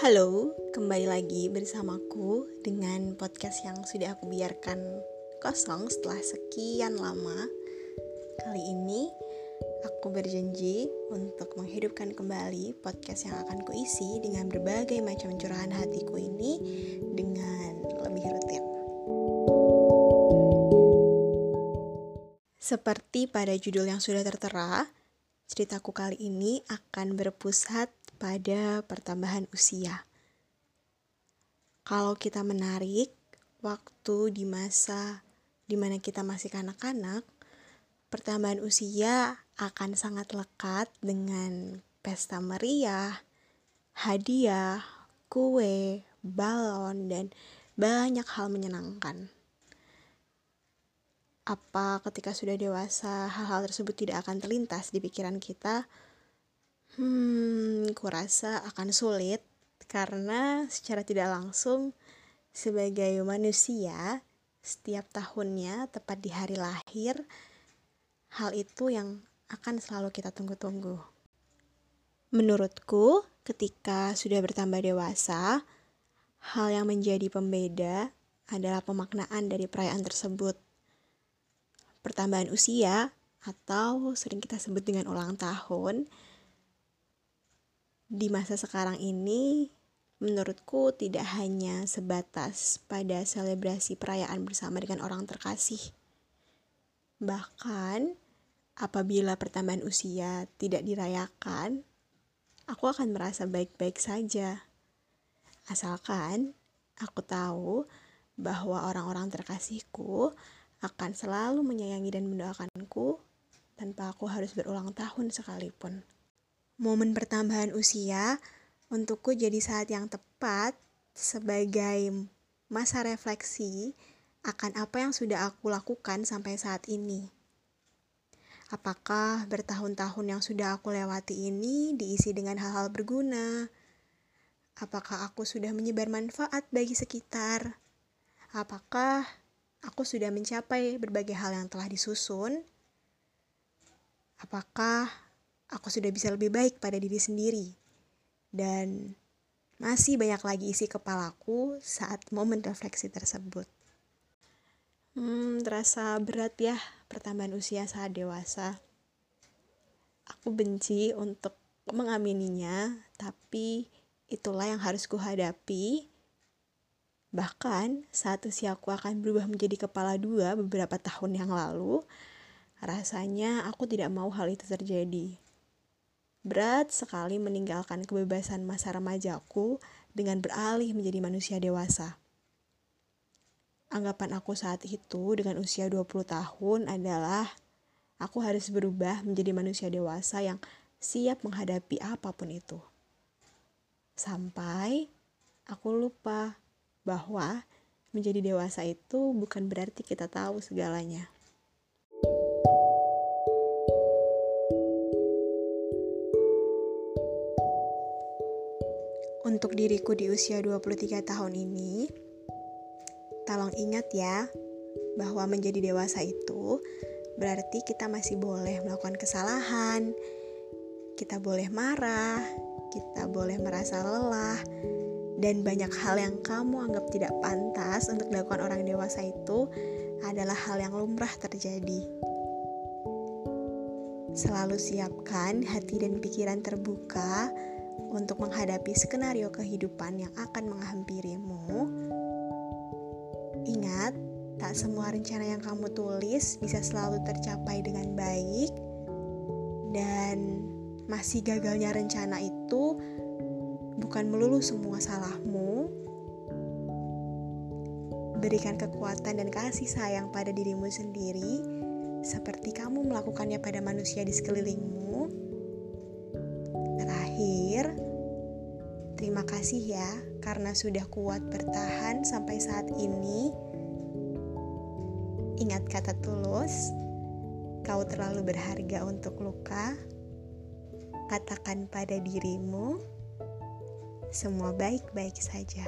Halo, kembali lagi bersamaku dengan podcast yang sudah aku biarkan kosong setelah sekian lama. Kali ini aku berjanji untuk menghidupkan kembali podcast yang akan kuisi dengan berbagai macam curahan hatiku ini dengan lebih rutin. Seperti pada judul yang sudah tertera, ceritaku kali ini akan berpusat pada pertambahan usia. Kalau kita menarik waktu di masa di mana kita masih kanak-kanak, pertambahan usia akan sangat lekat dengan pesta meriah, hadiah, kue, balon, dan banyak hal menyenangkan. Apa ketika sudah dewasa hal-hal tersebut tidak akan terlintas di pikiran kita? Hmm, kurasa akan sulit karena secara tidak langsung sebagai manusia setiap tahunnya tepat di hari lahir hal itu yang akan selalu kita tunggu-tunggu. Menurutku, ketika sudah bertambah dewasa, hal yang menjadi pembeda adalah pemaknaan dari perayaan tersebut. Pertambahan usia atau sering kita sebut dengan ulang tahun di masa sekarang ini menurutku tidak hanya sebatas pada selebrasi perayaan bersama dengan orang terkasih. Bahkan apabila pertambahan usia tidak dirayakan, aku akan merasa baik-baik saja. Asalkan aku tahu bahwa orang-orang terkasihku akan selalu menyayangi dan mendoakanku tanpa aku harus berulang tahun sekalipun momen pertambahan usia untukku jadi saat yang tepat sebagai masa refleksi akan apa yang sudah aku lakukan sampai saat ini. Apakah bertahun-tahun yang sudah aku lewati ini diisi dengan hal-hal berguna? Apakah aku sudah menyebar manfaat bagi sekitar? Apakah aku sudah mencapai berbagai hal yang telah disusun? Apakah aku sudah bisa lebih baik pada diri sendiri. Dan masih banyak lagi isi kepalaku saat momen refleksi tersebut. Hmm, terasa berat ya pertambahan usia saat dewasa. Aku benci untuk mengamininya, tapi itulah yang harus kuhadapi. Bahkan saat usiaku akan berubah menjadi kepala dua beberapa tahun yang lalu, rasanya aku tidak mau hal itu terjadi. Berat sekali meninggalkan kebebasan masa remajaku dengan beralih menjadi manusia dewasa. Anggapan aku saat itu dengan usia 20 tahun adalah aku harus berubah menjadi manusia dewasa yang siap menghadapi apa pun itu. Sampai aku lupa bahwa menjadi dewasa itu bukan berarti kita tahu segalanya. Untuk diriku di usia 23 tahun ini, tolong ingat ya, bahwa menjadi dewasa itu berarti kita masih boleh melakukan kesalahan, kita boleh marah, kita boleh merasa lelah, dan banyak hal yang kamu anggap tidak pantas untuk dilakukan orang dewasa itu adalah hal yang lumrah terjadi. Selalu siapkan hati dan pikiran terbuka untuk menghadapi skenario kehidupan yang akan menghampirimu, ingat, tak semua rencana yang kamu tulis bisa selalu tercapai dengan baik, dan masih gagalnya rencana itu bukan melulu semua salahmu. Berikan kekuatan dan kasih sayang pada dirimu sendiri, seperti kamu melakukannya pada manusia di sekelilingmu Terakhir, terima kasih ya karena sudah kuat bertahan sampai saat ini. Ingat kata tulus, kau terlalu berharga untuk luka. Katakan pada dirimu, semua baik-baik saja.